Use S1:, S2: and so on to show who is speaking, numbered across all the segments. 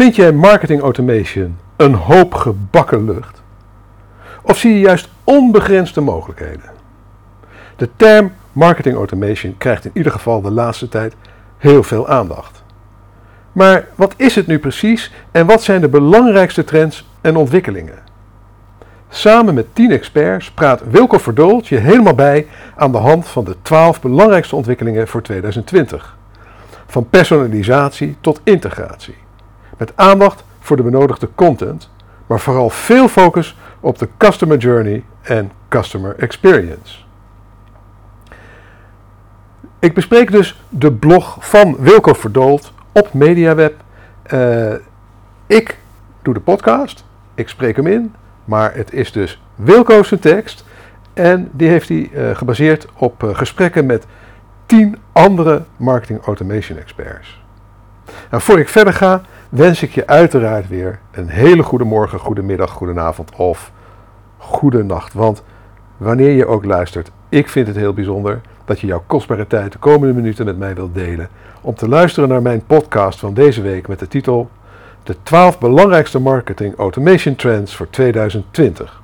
S1: Vind jij marketing automation een hoop gebakken lucht? Of zie je juist onbegrensde mogelijkheden? De term marketing automation krijgt in ieder geval de laatste tijd heel veel aandacht. Maar wat is het nu precies en wat zijn de belangrijkste trends en ontwikkelingen? Samen met 10 experts praat Wilco Verdoolt je helemaal bij aan de hand van de 12 belangrijkste ontwikkelingen voor 2020. Van personalisatie tot integratie. Met aandacht voor de benodigde content, maar vooral veel focus op de customer journey en customer experience. Ik bespreek dus de blog van Wilco Verdoold op MediaWeb. Uh, ik doe de podcast, ik spreek hem in, maar het is dus Wilco's tekst. En die heeft hij uh, gebaseerd op uh, gesprekken met tien andere marketing automation experts. Nou, voor ik verder ga, wens ik je uiteraard weer een hele goede morgen, goede middag, goede avond of goede nacht. Want wanneer je ook luistert, ik vind het heel bijzonder dat je jouw kostbare tijd de komende minuten met mij wilt delen om te luisteren naar mijn podcast van deze week met de titel De 12 belangrijkste marketing automation trends voor 2020.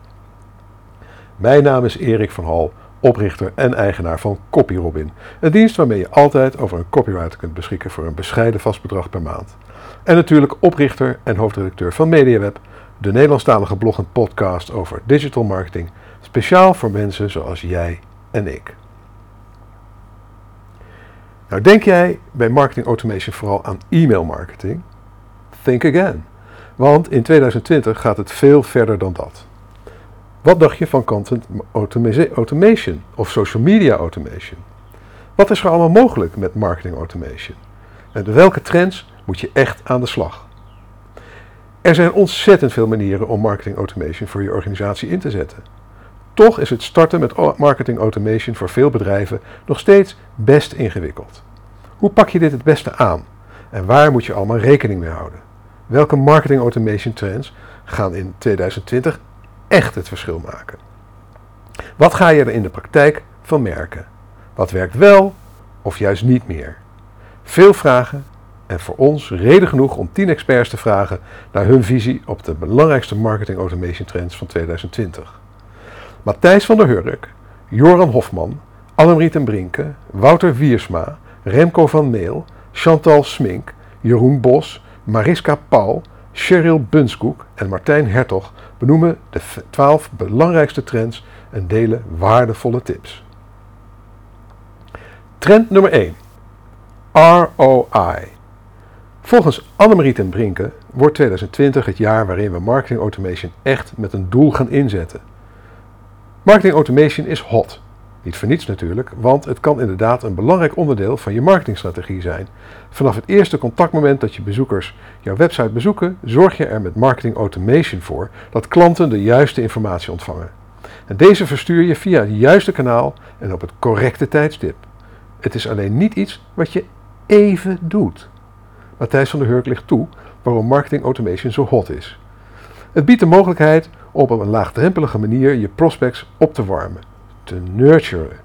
S1: Mijn naam is Erik van Hal, oprichter en eigenaar van CopyRobin, een dienst waarmee je altijd over een copywriter kunt beschikken voor een bescheiden vast bedrag per maand. En natuurlijk oprichter en hoofdredacteur van MediaWeb, de Nederlandstalige blog en podcast over digital marketing, speciaal voor mensen zoals jij en ik. Nou, denk jij bij marketing automation vooral aan e-mail marketing? Think again. Want in 2020 gaat het veel verder dan dat. Wat dacht je van content automation of social media automation? Wat is er allemaal mogelijk met marketing automation? En welke trends moet je echt aan de slag? Er zijn ontzettend veel manieren om marketing automation voor je organisatie in te zetten. Toch is het starten met marketing automation voor veel bedrijven nog steeds best ingewikkeld. Hoe pak je dit het beste aan? En waar moet je allemaal rekening mee houden? Welke marketing automation trends gaan in 2020 echt het verschil maken? Wat ga je er in de praktijk van merken? Wat werkt wel of juist niet meer? Veel vragen en voor ons reden genoeg om 10 experts te vragen naar hun visie op de belangrijkste marketing automation trends van 2020. Matthijs van der Hurk, Joran Hofman, Annemarie ten Brinke, Wouter Wiersma, Remco van Meel, Chantal Smink, Jeroen Bos, Mariska Paul, Cheryl Bunskoek en Martijn Hertog benoemen de 12 belangrijkste trends en delen waardevolle tips. Trend nummer 1. ROI. Volgens Annemarie ten Brinke wordt 2020 het jaar waarin we marketing automation echt met een doel gaan inzetten. Marketing automation is hot. Niet voor niets natuurlijk, want het kan inderdaad een belangrijk onderdeel van je marketingstrategie zijn. Vanaf het eerste contactmoment dat je bezoekers jouw website bezoeken, zorg je er met marketing automation voor dat klanten de juiste informatie ontvangen. En deze verstuur je via het juiste kanaal en op het correcte tijdstip. Het is alleen niet iets wat je even doet. Matthijs van der Hurk ligt toe waarom marketing automation zo hot is. Het biedt de mogelijkheid om op een laagdrempelige manier je prospects op te warmen, te nurturen.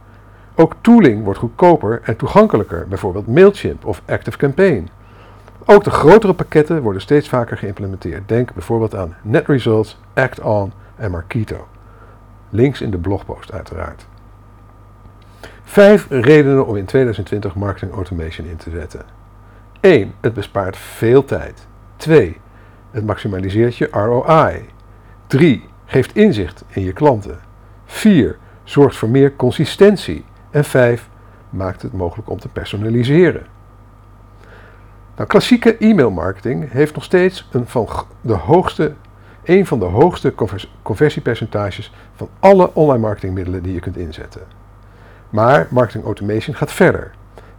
S1: Ook tooling wordt goedkoper en toegankelijker, bijvoorbeeld Mailchimp of ActiveCampaign. Ook de grotere pakketten worden steeds vaker geïmplementeerd. Denk bijvoorbeeld aan NetResults, ActOn en Marketo. Links in de blogpost uiteraard. Vijf redenen om in 2020 marketing automation in te zetten. 1. Het bespaart veel tijd. 2. Het maximaliseert je ROI. 3. Geeft inzicht in je klanten. 4. Zorgt voor meer consistentie. En 5. Maakt het mogelijk om te personaliseren. Nou, klassieke e-mailmarketing heeft nog steeds een van de hoogste, een van de hoogste conversiepercentages van alle online marketingmiddelen die je kunt inzetten. Maar marketing automation gaat verder.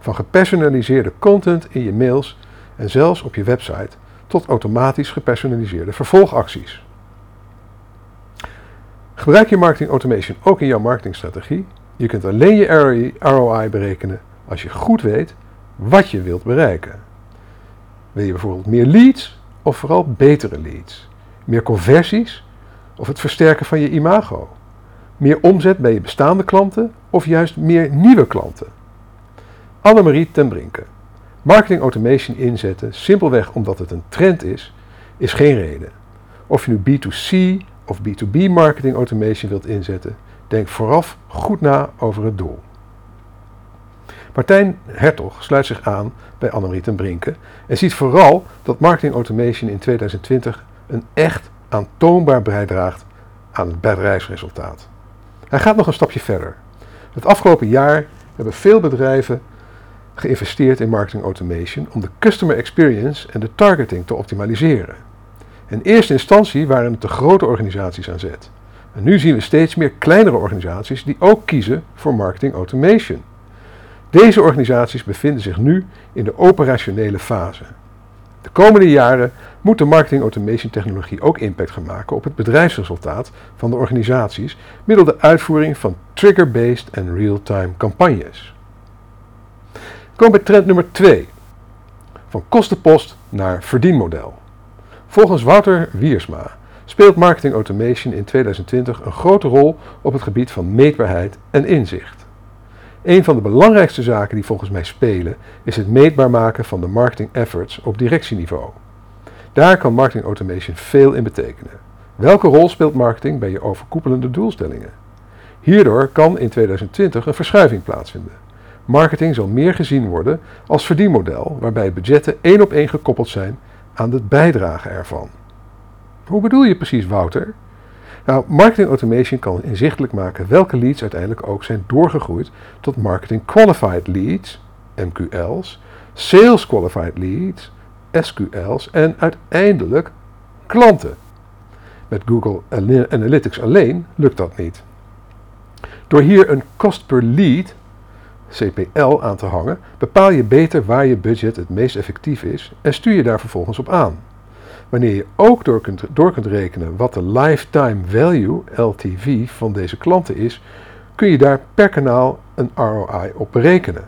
S1: Van gepersonaliseerde content in je mails en zelfs op je website tot automatisch gepersonaliseerde vervolgacties. Gebruik je marketing automation ook in jouw marketingstrategie? Je kunt alleen je ROI berekenen als je goed weet wat je wilt bereiken. Wil je bijvoorbeeld meer leads of vooral betere leads? Meer conversies of het versterken van je imago? Meer omzet bij je bestaande klanten of juist meer nieuwe klanten? Annemarie ten Brinke. Marketing automation inzetten simpelweg omdat het een trend is, is geen reden. Of je nu B2C of B2B marketing automation wilt inzetten, denk vooraf goed na over het doel. Martijn Hertog sluit zich aan bij Annemarie ten Brinke en ziet vooral dat marketing automation in 2020 een echt aantoonbaar bijdraagt aan het bedrijfsresultaat. Hij gaat nog een stapje verder. Het afgelopen jaar hebben veel bedrijven geïnvesteerd in marketing automation om de customer experience en de targeting te optimaliseren. In eerste instantie waren het de grote organisaties aan zet. En nu zien we steeds meer kleinere organisaties die ook kiezen voor marketing automation. Deze organisaties bevinden zich nu in de operationele fase. De komende jaren moet de marketing automation technologie ook impact gaan maken op het bedrijfsresultaat van de organisaties middels de uitvoering van trigger-based en real-time campagnes. Kom bij trend nummer 2. Van kostenpost naar verdienmodel. Volgens Wouter Wiersma speelt marketing automation in 2020 een grote rol op het gebied van meetbaarheid en inzicht. Een van de belangrijkste zaken die volgens mij spelen is het meetbaar maken van de marketing efforts op directieniveau. Daar kan marketing automation veel in betekenen. Welke rol speelt marketing bij je overkoepelende doelstellingen? Hierdoor kan in 2020 een verschuiving plaatsvinden. Marketing zal meer gezien worden als verdienmodel, waarbij budgetten één op één gekoppeld zijn aan het bijdragen ervan. Hoe bedoel je precies, Wouter? Nou, marketing automation kan inzichtelijk maken welke leads uiteindelijk ook zijn doorgegroeid tot marketing qualified leads, MQL's, sales qualified leads, SQL's en uiteindelijk klanten. Met Google Analytics alleen lukt dat niet. Door hier een cost per lead, CPL, aan te hangen, bepaal je beter waar je budget het meest effectief is en stuur je daar vervolgens op aan. Wanneer je ook door kunt, door kunt rekenen wat de lifetime value, LTV, van deze klanten is, kun je daar per kanaal een ROI op berekenen.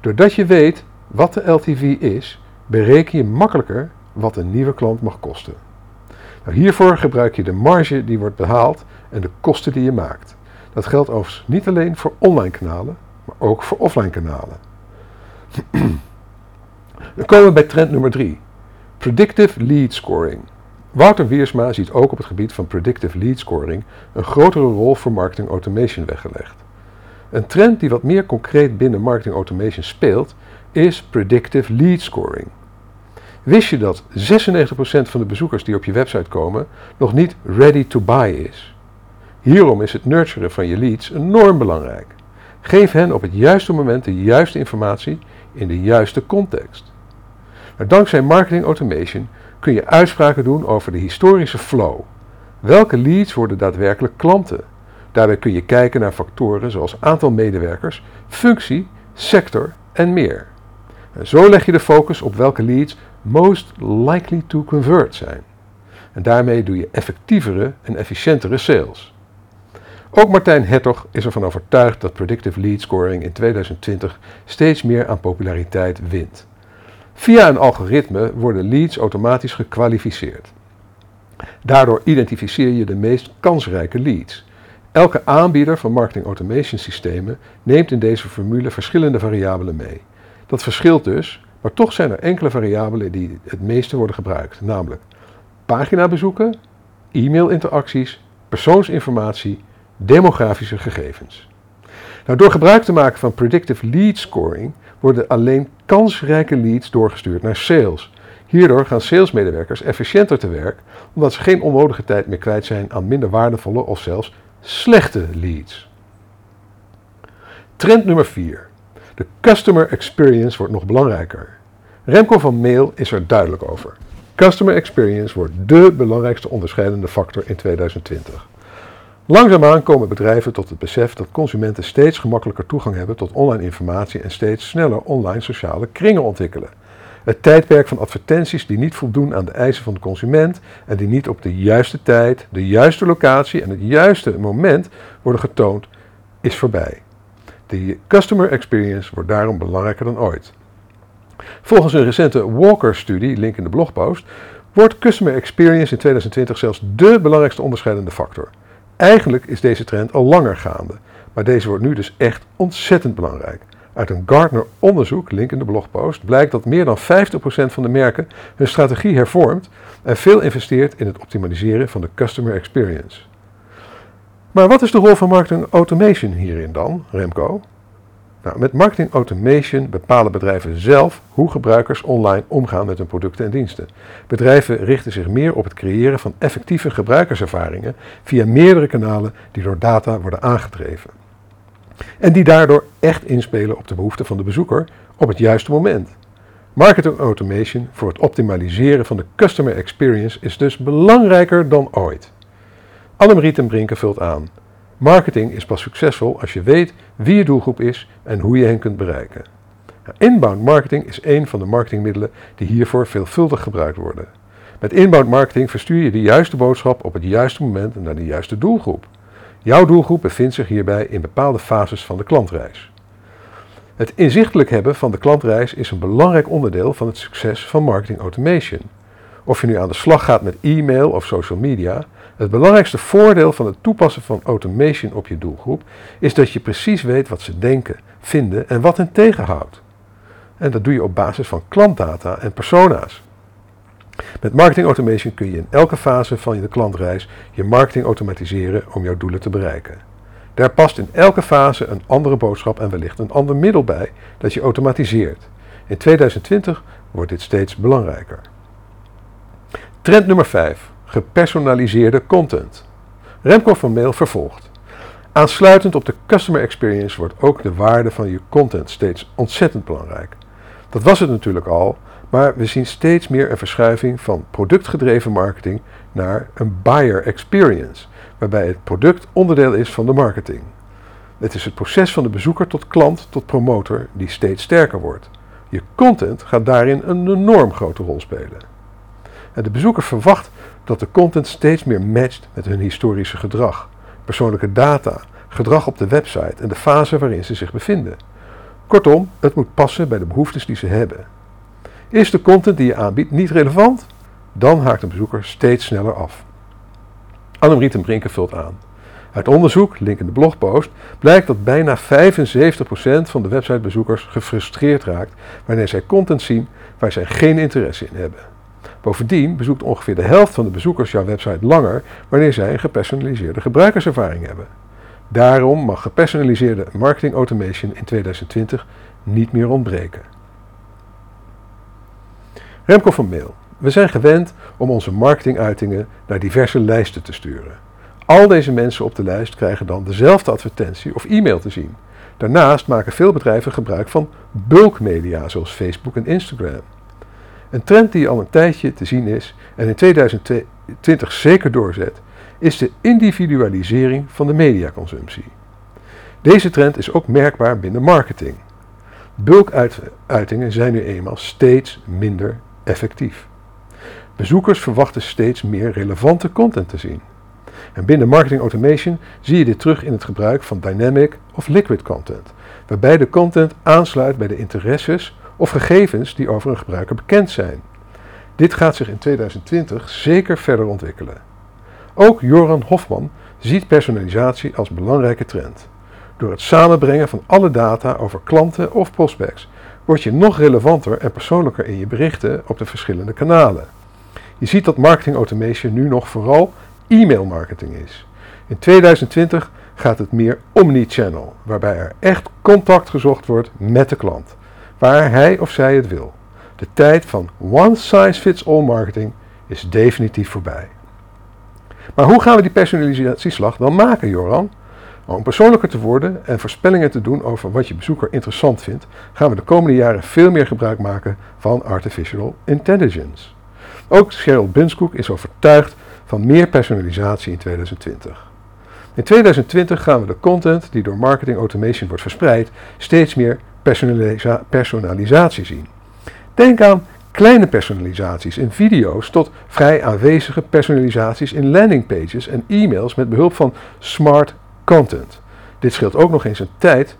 S1: Doordat je weet wat de LTV is, bereken je makkelijker wat een nieuwe klant mag kosten. Nou, hiervoor gebruik je de marge die wordt behaald en de kosten die je maakt. Dat geldt overigens niet alleen voor online kanalen, maar ook voor offline kanalen. Dan komen we bij trend nummer 3. Predictive lead scoring. Wouter Wiersma ziet ook op het gebied van predictive lead scoring een grotere rol voor marketing automation weggelegd. Een trend die wat meer concreet binnen marketing automation speelt, is predictive lead scoring. Wist je dat 96% van de bezoekers die op je website komen nog niet ready to buy is? Hierom is het nurturen van je leads enorm belangrijk. Geef hen op het juiste moment de juiste informatie in de juiste context. Dankzij marketing automation kun je uitspraken doen over de historische flow. Welke leads worden daadwerkelijk klanten? Daarbij kun je kijken naar factoren zoals aantal medewerkers, functie, sector en meer. En zo leg je de focus op welke leads most likely to convert zijn. En daarmee doe je effectievere en efficiëntere sales. Ook Martijn Hertog is ervan overtuigd dat predictive lead scoring in 2020 steeds meer aan populariteit wint. Via een algoritme worden leads automatisch gekwalificeerd. Daardoor identificeer je de meest kansrijke leads. Elke aanbieder van marketing automation systemen neemt in deze formule verschillende variabelen mee. Dat verschilt dus, maar toch zijn er enkele variabelen die het meeste worden gebruikt, namelijk paginabezoeken, e-mailinteracties, persoonsinformatie, demografische gegevens. Nou, door gebruik te maken van predictive lead scoring worden alleen kansrijke leads doorgestuurd naar sales. Hierdoor gaan salesmedewerkers efficiënter te werk, omdat ze geen onnodige tijd meer kwijt zijn aan minder waardevolle of zelfs slechte leads. Trend nummer 4. De customer experience wordt nog belangrijker. Remco van Mail is er duidelijk over. Customer experience wordt dé belangrijkste onderscheidende factor in 2020. Langzaamaan komen bedrijven tot het besef dat consumenten steeds gemakkelijker toegang hebben tot online informatie en steeds sneller online sociale kringen ontwikkelen. Het tijdperk van advertenties die niet voldoen aan de eisen van de consument en die niet op de juiste tijd, de juiste locatie en het juiste moment worden getoond, is voorbij. De customer experience wordt daarom belangrijker dan ooit. Volgens een recente Walker-studie, link in de blogpost, wordt customer experience in 2020 zelfs dé belangrijkste onderscheidende factor. Eigenlijk is deze trend al langer gaande, maar deze wordt nu dus echt ontzettend belangrijk. Uit een Gartner-onderzoek, link in de blogpost, blijkt dat meer dan 50% van de merken hun strategie hervormt en veel investeert in het optimaliseren van de customer experience. Maar wat is de rol van marketing automation hierin dan, Remco? Nou, met marketing automation bepalen bedrijven zelf hoe gebruikers online omgaan met hun producten en diensten. Bedrijven richten zich meer op het creëren van effectieve gebruikerservaringen via meerdere kanalen die door data worden aangedreven. En die daardoor echt inspelen op de behoeften van de bezoeker op het juiste moment. Marketing automation voor het optimaliseren van de customer experience is dus belangrijker dan ooit. Annemarie ten Brinken vult aan. Marketing is pas succesvol als je weet wie je doelgroep is en hoe je hen kunt bereiken. Inbound marketing is een van de marketingmiddelen die hiervoor veelvuldig gebruikt worden. Met inbound marketing verstuur je de juiste boodschap op het juiste moment naar de juiste doelgroep. Jouw doelgroep bevindt zich hierbij in bepaalde fases van de klantreis. Het inzichtelijk hebben van de klantreis is een belangrijk onderdeel van het succes van marketing automation. Of je nu aan de slag gaat met e-mail of social media, het belangrijkste voordeel van het toepassen van automation op je doelgroep is dat je precies weet wat ze denken, vinden en wat hen tegenhoudt. En dat doe je op basis van klantdata en persona's. Met marketing automation kun je in elke fase van je klantreis je marketing automatiseren om jouw doelen te bereiken. Daar past in elke fase een andere boodschap en wellicht een ander middel bij dat je automatiseert. In 2020 wordt dit steeds belangrijker. Trend nummer 5 gepersonaliseerde content. Remco van Mail vervolgt. Aansluitend op de customer experience wordt ook de waarde van je content steeds ontzettend belangrijk. Dat was het natuurlijk al, maar we zien steeds meer een verschuiving van productgedreven marketing naar een buyer experience, waarbij het product onderdeel is van de marketing. Het is het proces van de bezoeker tot klant tot promotor die steeds sterker wordt. Je content gaat daarin een enorm grote rol spelen. De bezoeker verwacht dat de content steeds meer matcht met hun historische gedrag, persoonlijke data, gedrag op de website en de fase waarin ze zich bevinden. Kortom, het moet passen bij de behoeftes die ze hebben. Is de content die je aanbiedt niet relevant? Dan haakt een bezoeker steeds sneller af. Annemarie ten Brinken vult aan. Uit onderzoek, link in de blogpost, blijkt dat bijna 75% van de websitebezoekers gefrustreerd raakt wanneer zij content zien waar zij geen interesse in hebben. Bovendien bezoekt ongeveer de helft van de bezoekers jouw website langer wanneer zij een gepersonaliseerde gebruikerservaring hebben. Daarom mag gepersonaliseerde marketing automation in 2020 niet meer ontbreken. Remco van Mail. We zijn gewend om onze marketinguitingen naar diverse lijsten te sturen. Al deze mensen op de lijst krijgen dan dezelfde advertentie of e-mail te zien. Daarnaast maken veel bedrijven gebruik van bulkmedia zoals Facebook en Instagram. Een trend die al een tijdje te zien is en in 2020 zeker doorzet, is de individualisering van de mediaconsumptie. Deze trend is ook merkbaar binnen marketing. Bulkuitingen zijn nu eenmaal steeds minder effectief. Bezoekers verwachten steeds meer relevante content te zien. En binnen marketing automation zie je dit terug in het gebruik van dynamic of liquid content, waarbij de content aansluit bij de interesses of gegevens die over een gebruiker bekend zijn. Dit gaat zich in 2020 zeker verder ontwikkelen. Ook Joran Hofman ziet personalisatie als belangrijke trend. Door het samenbrengen van alle data over klanten of prospects word je nog relevanter en persoonlijker in je berichten op de verschillende kanalen. Je ziet dat marketing automation nu nog vooral e-mail marketing is. In 2020 gaat het meer omni-channel, waarbij er echt contact gezocht wordt met de klant waar hij of zij het wil. De tijd van one size fits all marketing is definitief voorbij. Maar hoe gaan we die personalisatieslag dan maken, Joran? Om persoonlijker te worden en voorspellingen te doen over wat je bezoeker interessant vindt, gaan we de komende jaren veel meer gebruik maken van artificial intelligence. Ook Cheryl Bunskoek is overtuigd van meer personalisatie in 2020. In 2020 gaan we de content die door marketing automation wordt verspreid steeds meer personalisa personalisatie zien. Denk aan kleine personalisaties in video's tot vrij aanwezige personalisaties in landingpages en e-mails met behulp van smart content. Dit scheelt ook nog eens een tijd,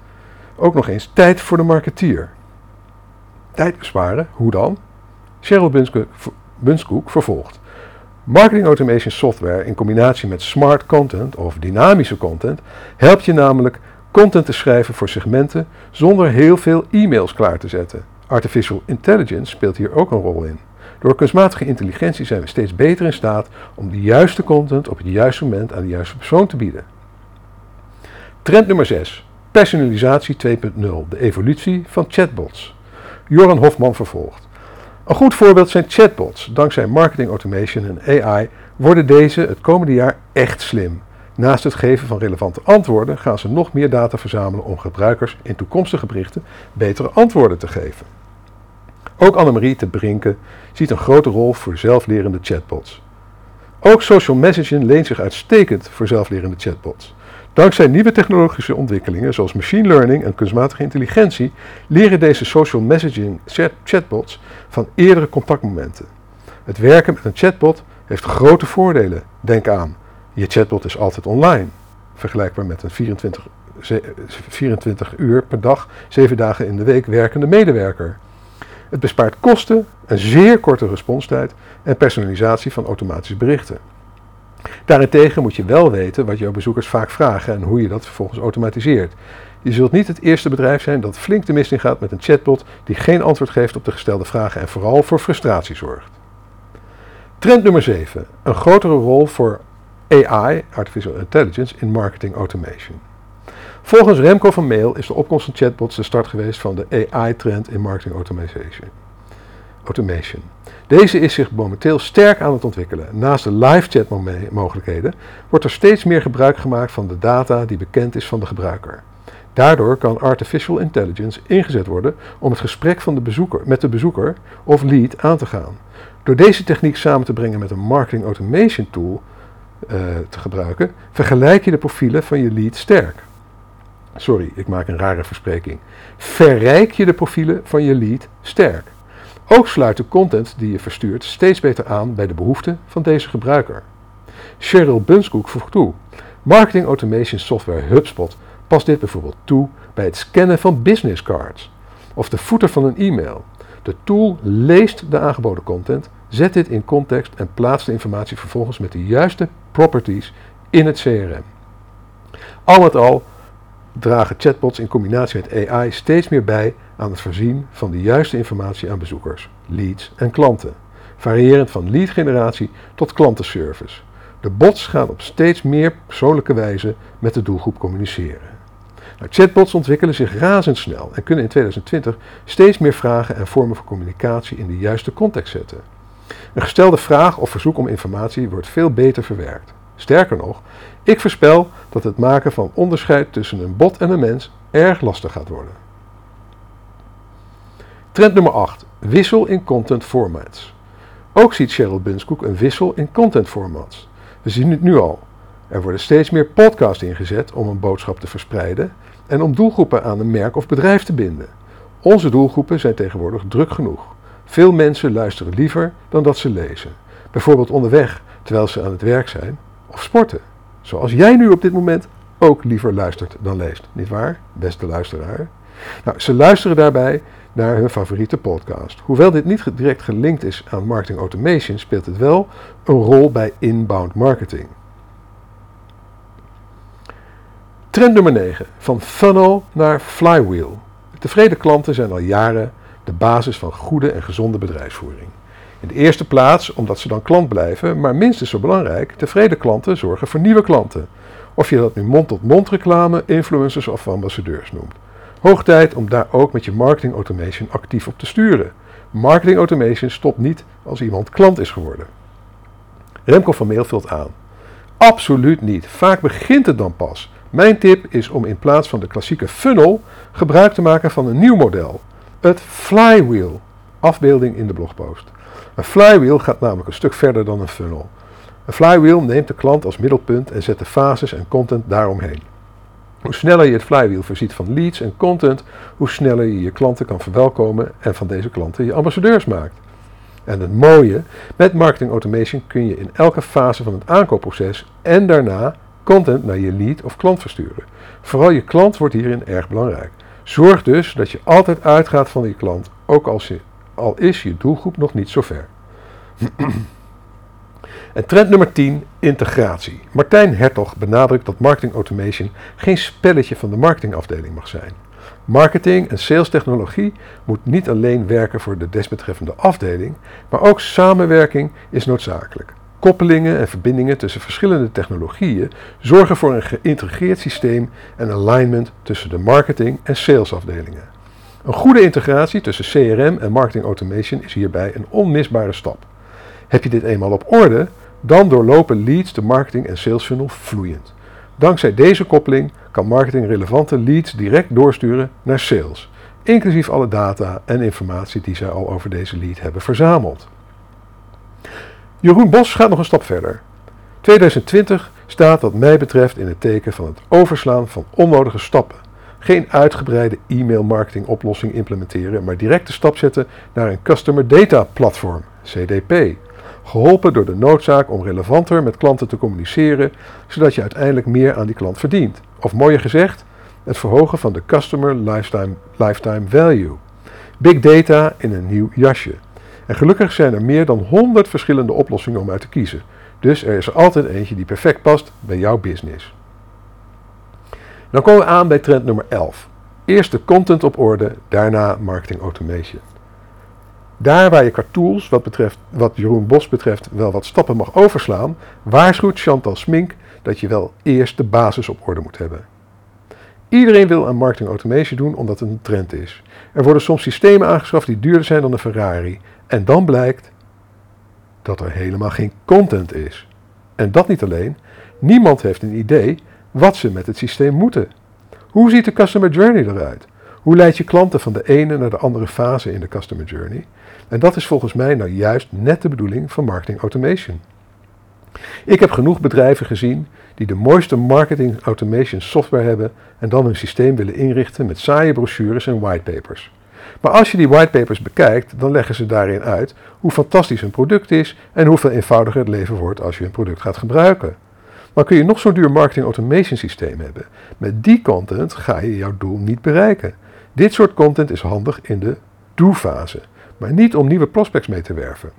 S1: ook nog eens tijd voor de marketeer. Tijd besparen, hoe dan? Cheryl Bunskoek vervolgt. Marketing automation software in combinatie met smart content of dynamische content helpt je namelijk content te schrijven voor segmenten zonder heel veel e-mails klaar te zetten. Artificial intelligence speelt hier ook een rol in. Door kunstmatige intelligentie zijn we steeds beter in staat om de juiste content op het juiste moment aan de juiste persoon te bieden. Trend nummer 6. Personalisatie 2.0. De evolutie van chatbots. Joran Hofman vervolgt. Een goed voorbeeld zijn chatbots. Dankzij marketing automation en AI worden deze het komende jaar echt slim. Naast het geven van relevante antwoorden gaan ze nog meer data verzamelen om gebruikers in toekomstige berichten betere antwoorden te geven. Ook Annemarie te Brinken ziet een grote rol voor zelflerende chatbots. Ook social messaging leent zich uitstekend voor zelflerende chatbots. Dankzij nieuwe technologische ontwikkelingen zoals machine learning en kunstmatige intelligentie leren deze social messaging chatbots van eerdere contactmomenten. Het werken met een chatbot heeft grote voordelen. Denk aan, je chatbot is altijd online, vergelijkbaar met een 24, 24 uur per dag, 7 dagen in de week werkende medewerker. Het bespaart kosten, een zeer korte responstijd en personalisatie van automatische berichten. Daarentegen moet je wel weten wat jouw bezoekers vaak vragen en hoe je dat vervolgens automatiseert. Je zult niet het eerste bedrijf zijn dat flink de mist in gaat met een chatbot die geen antwoord geeft op de gestelde vragen en vooral voor frustratie zorgt. Trend nummer 7. Een grotere rol voor AI, Artificial Intelligence, in marketing automation. Volgens Remco van Mail is de opkomst van chatbots de start geweest van de AI-trend in marketing automation. automation. Deze is zich momenteel sterk aan het ontwikkelen. Naast de live chat mogelijkheden wordt er steeds meer gebruik gemaakt van de data die bekend is van de gebruiker. Daardoor kan artificial intelligence ingezet worden om het gesprek van de bezoeker, met de bezoeker of lead aan te gaan. Door deze techniek samen te brengen met een marketing automation tool uh, te gebruiken, vergelijk je de profielen van je lead sterk. Sorry, ik maak een rare verspreking. Verrijk je de profielen van je lead sterk. Ook sluit de content die je verstuurt steeds beter aan bij de behoeften van deze gebruiker. Cheryl Bunskoek voegt toe: Marketing automation software HubSpot past dit bijvoorbeeld toe bij het scannen van business cards of de footer van een e-mail. De tool leest de aangeboden content, zet dit in context en plaatst de informatie vervolgens met de juiste properties in het CRM. Al met al dragen chatbots in combinatie met AI steeds meer bij aan het voorzien van de juiste informatie aan bezoekers, leads en klanten, variërend van leadgeneratie tot klantenservice. De bots gaan op steeds meer persoonlijke wijze met de doelgroep communiceren. Nou, chatbots ontwikkelen zich razendsnel en kunnen in 2020 steeds meer vragen en vormen van communicatie in de juiste context zetten. Een gestelde vraag of verzoek om informatie wordt veel beter verwerkt. Sterker nog, ik voorspel dat het maken van onderscheid tussen een bot en een mens erg lastig gaat worden. Trend nummer 8. Wissel in content formats. Ook ziet Cheryl Bunskoek een wissel in content formats. We zien het nu al. Er worden steeds meer podcasts ingezet om een boodschap te verspreiden en om doelgroepen aan een merk of bedrijf te binden. Onze doelgroepen zijn tegenwoordig druk genoeg. Veel mensen luisteren liever dan dat ze lezen. Bijvoorbeeld onderweg terwijl ze aan het werk zijn of sporten. Zoals jij nu op dit moment ook liever luistert dan leest. Niet waar, beste luisteraar? Nou, ze luisteren daarbij naar hun favoriete podcast. Hoewel dit niet direct gelinkt is aan marketing automation, speelt het wel een rol bij inbound marketing. Trend nummer 9. Van funnel naar flywheel. Tevreden klanten zijn al jaren de basis van goede en gezonde bedrijfsvoering. In de eerste plaats omdat ze dan klant blijven, maar minstens zo belangrijk, tevreden klanten zorgen voor nieuwe klanten. Of je dat nu mond-tot-mond reclame, influencers of ambassadeurs noemt. Hoog tijd om daar ook met je marketing automation actief op te sturen. Marketing automation stopt niet als iemand klant is geworden. Remco van Meel aan. Absoluut niet. Vaak begint het dan pas. Mijn tip is om in plaats van de klassieke funnel gebruik te maken van een nieuw model. Het flywheel. Afbeelding in de blogpost. Een flywheel gaat namelijk een stuk verder dan een funnel. Een flywheel neemt de klant als middelpunt en zet de fases en content daaromheen. Hoe sneller je het flywheel voorziet van leads en content, hoe sneller je je klanten kan verwelkomen en van deze klanten je ambassadeurs maakt. En het mooie, met marketing automation kun je in elke fase van het aankoopproces en daarna content naar je lead of klant versturen. Vooral je klant wordt hierin erg belangrijk. Zorg dus dat je altijd uitgaat van je klant, ook als je, al is je doelgroep nog niet zo ver. En trend nummer 10, integratie. Martijn Hertog benadrukt dat marketing automation geen spelletje van de marketingafdeling mag zijn. Marketing en sales technologie moet niet alleen werken voor de desbetreffende afdeling, maar ook samenwerking is noodzakelijk. Koppelingen en verbindingen tussen verschillende technologieën zorgen voor een geïntegreerd systeem en alignment tussen de marketing en salesafdelingen. Een goede integratie tussen CRM en marketing automation is hierbij een onmisbare stap. Heb je dit eenmaal op orde, dan doorlopen leads de marketing en sales funnel vloeiend. Dankzij deze koppeling kan marketing relevante leads direct doorsturen naar sales, inclusief alle data en informatie die zij al over deze lead hebben verzameld. Jeroen Bos gaat nog een stap verder. 2020 staat wat mij betreft in het teken van het overslaan van onnodige stappen. Geen uitgebreide e-mail marketing oplossing implementeren, maar direct de stap zetten naar een Customer Data Platform, CDP. Geholpen door de noodzaak om relevanter met klanten te communiceren, zodat je uiteindelijk meer aan die klant verdient. Of mooier gezegd, het verhogen van de Customer Lifetime, lifetime Value. Big data in een nieuw jasje. En gelukkig zijn er meer dan 100 verschillende oplossingen om uit te kiezen. Dus er is er altijd eentje die perfect past bij jouw business. Dan komen we aan bij trend nummer 11. Eerst de content op orde, daarna marketing automation. Daar waar je qua tools, wat, betreft, wat Jeroen Bos betreft, wel wat stappen mag overslaan, waarschuwt Chantal Smink dat je wel eerst de basis op orde moet hebben. Iedereen wil aan marketing automation doen omdat het een trend is. Er worden soms systemen aangeschaft die duurder zijn dan een Ferrari. En dan blijkt dat er helemaal geen content is. En dat niet alleen, niemand heeft een idee wat ze met het systeem moeten. Hoe ziet de customer journey eruit? Hoe leid je klanten van de ene naar de andere fase in de customer journey? En dat is volgens mij nou juist net de bedoeling van marketing automation. Ik heb genoeg bedrijven gezien die de mooiste marketing automation software hebben en dan hun systeem willen inrichten met saaie brochures en whitepapers. Maar als je die whitepapers bekijkt, dan leggen ze daarin uit hoe fantastisch een product is en hoeveel eenvoudiger het leven wordt als je een product gaat gebruiken. Maar kun je nog zo'n duur marketing automation systeem hebben? Met die content ga je jouw doel niet bereiken. Dit soort content is handig in de do-fase, maar niet om nieuwe prospects mee te werven,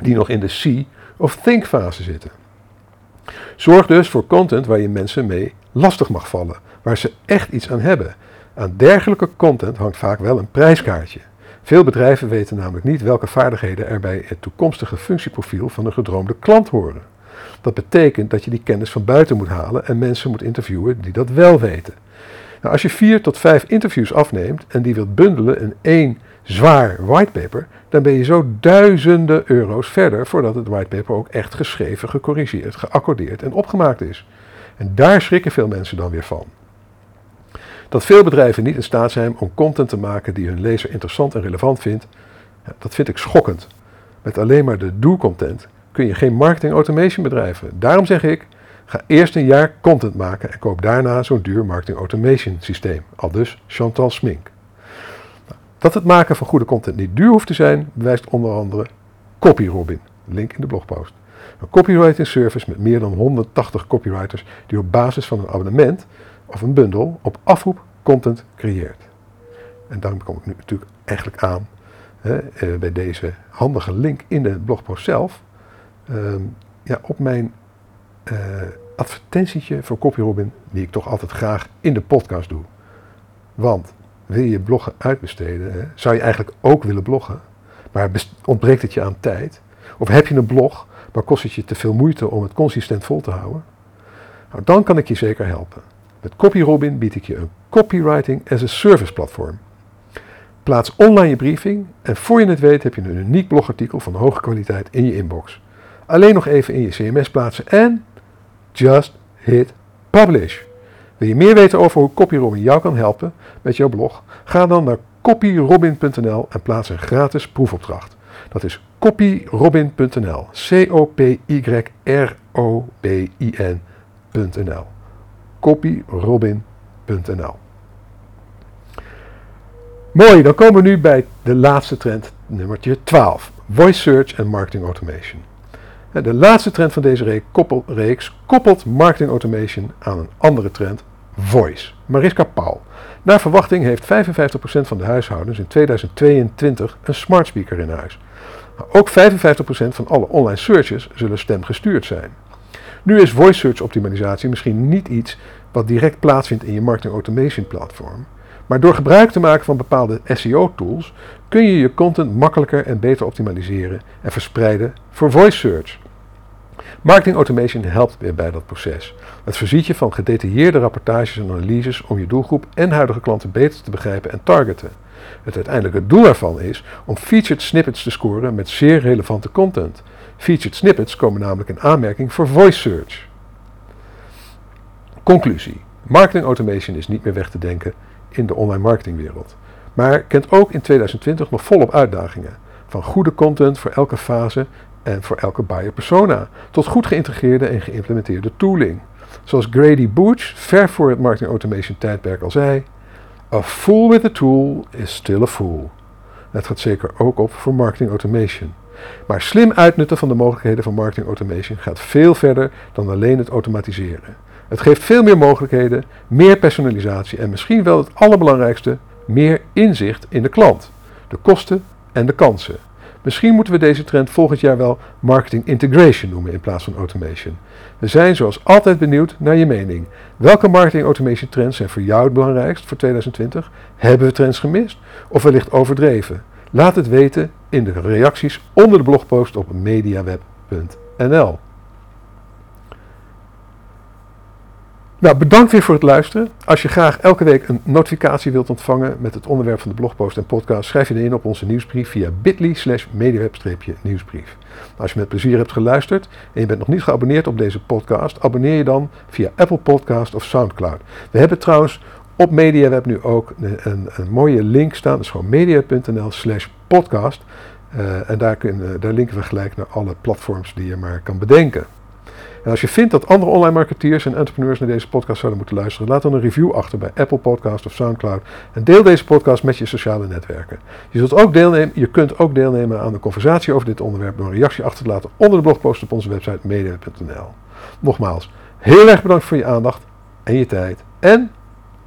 S1: die nog in de see of think fase zitten. Zorg dus voor content waar je mensen mee lastig mag vallen, waar ze echt iets aan hebben. Aan dergelijke content hangt vaak wel een prijskaartje. Veel bedrijven weten namelijk niet welke vaardigheden er bij het toekomstige functieprofiel van een gedroomde klant horen. Dat betekent dat je die kennis van buiten moet halen en mensen moet interviewen die dat wel weten. Nou, als je vier tot vijf interviews afneemt en die wilt bundelen in één zwaar whitepaper, dan ben je zo duizenden euro's verder voordat het whitepaper ook echt geschreven, gecorrigeerd, geaccordeerd en opgemaakt is. En daar schrikken veel mensen dan weer van. Dat veel bedrijven niet in staat zijn om content te maken die hun lezer interessant en relevant vindt, dat vind ik schokkend. Met alleen maar de do-content kun je geen marketing automation bedrijven. Daarom zeg ik, ga eerst een jaar content maken en koop daarna zo'n duur marketing automation systeem. Al dus Chantal Smink. Dat het maken van goede content niet duur hoeft te zijn, bewijst onder andere CopyRobin. Link in de blogpost. Een copywriting service met meer dan 180 copywriters die op basis van een abonnement of een bundel op afroep content creëert. En dan kom ik nu natuurlijk eigenlijk aan eh, bij deze handige link in de blogpost zelf. Ehm, ja, op mijn uh, advertentietje voor CopyRobin, die ik toch altijd graag in de podcast doe. Want wil je bloggen uitbesteden, hè, zou je eigenlijk ook willen bloggen, maar ontbreekt het je aan tijd? Of heb je een blog, maar kost het je te veel moeite om het consistent vol te houden? Nou, dan kan ik je zeker helpen. Met CopyRobin bied ik je een copywriting as a service platform. Plaats online je briefing en voor je het weet heb je een uniek blogartikel van hoge kwaliteit in je inbox. Alleen nog even in je CMS plaatsen en just hit publish. Wil je meer weten over hoe CopyRobin jou kan helpen met jouw blog? Ga dan naar copyrobin.nl en plaats een gratis proefopdracht. Dat is copyrobin.nl. C-O-P-Y-R-O-B-I-N.nl. Copyrobin.nl. Mooi, dan komen we nu bij de laatste trend, nummertje 12. Voice Search en Marketing Automation. De laatste trend van deze reeks koppelt marketing automation aan een andere trend, voice. Mariska Paul. Naar verwachting heeft 55% van de huishoudens in 2022 een smart speaker in huis. Maar ook 55% van alle online searches zullen stemgestuurd zijn. Nu is voice search optimalisatie misschien niet iets wat direct plaatsvindt in je marketing automation platform. Maar door gebruik te maken van bepaalde SEO-tools kun je je content makkelijker en beter optimaliseren en verspreiden voor voice search. Marketing automation helpt weer bij dat proces. Het voorziet je van gedetailleerde rapportages en analyses om je doelgroep en huidige klanten beter te begrijpen en targeten. Het uiteindelijke doel ervan is om featured snippets te scoren met zeer relevante content. Featured snippets komen namelijk in aanmerking voor voice search. Conclusie. Marketing automation is niet meer weg te denken in de online marketingwereld. Maar kent ook in 2020 nog volop uitdagingen. Van goede content voor elke fase en voor elke buyer persona, tot goed geïntegreerde en geïmplementeerde tooling. Zoals Grady Booch ver voor het marketing automation tijdperk al zei: A fool with a tool is still a fool. Dat gaat zeker ook op voor marketing automation. Maar slim uitnutten van de mogelijkheden van marketing automation gaat veel verder dan alleen het automatiseren. Het geeft veel meer mogelijkheden, meer personalisatie en misschien wel het allerbelangrijkste, meer inzicht in de klant, de kosten en de kansen. Misschien moeten we deze trend volgend jaar wel marketing integration noemen in plaats van automation. We zijn zoals altijd benieuwd naar je mening. Welke marketing automation trends zijn voor jou het belangrijkst voor 2020? Hebben we trends gemist? Of wellicht overdreven? Laat het weten in de reacties onder de blogpost op mediaweb.nl. Nou, bedankt weer voor het luisteren. Als je graag elke week een notificatie wilt ontvangen met het onderwerp van de blogpost en podcast, schrijf je in op onze nieuwsbrief via bit.ly slash mediaweb-nieuwsbrief. Als je met plezier hebt geluisterd en je bent nog niet geabonneerd op deze podcast, abonneer je dan via Apple Podcast of Soundcloud. We hebben trouwens op MediaWeb nu ook een, een, mooie link staan, dat is gewoon media.nl slash podcast. Uh, en daar, kun, daar linken we gelijk naar alle platforms die je maar kan bedenken. En als je vindt dat andere online marketeers en entrepreneurs naar deze podcast zouden moeten luisteren, laat dan een review achter bij Apple Podcast of Soundcloud en deel deze podcast met je sociale netwerken. Je, zult ook deelnemen, je kunt ook deelnemen aan de conversatie over dit onderwerp door een reactie achter te laten onder de blogpost op onze website media.nl. Nogmaals, heel erg bedankt voor je aandacht en je tijd en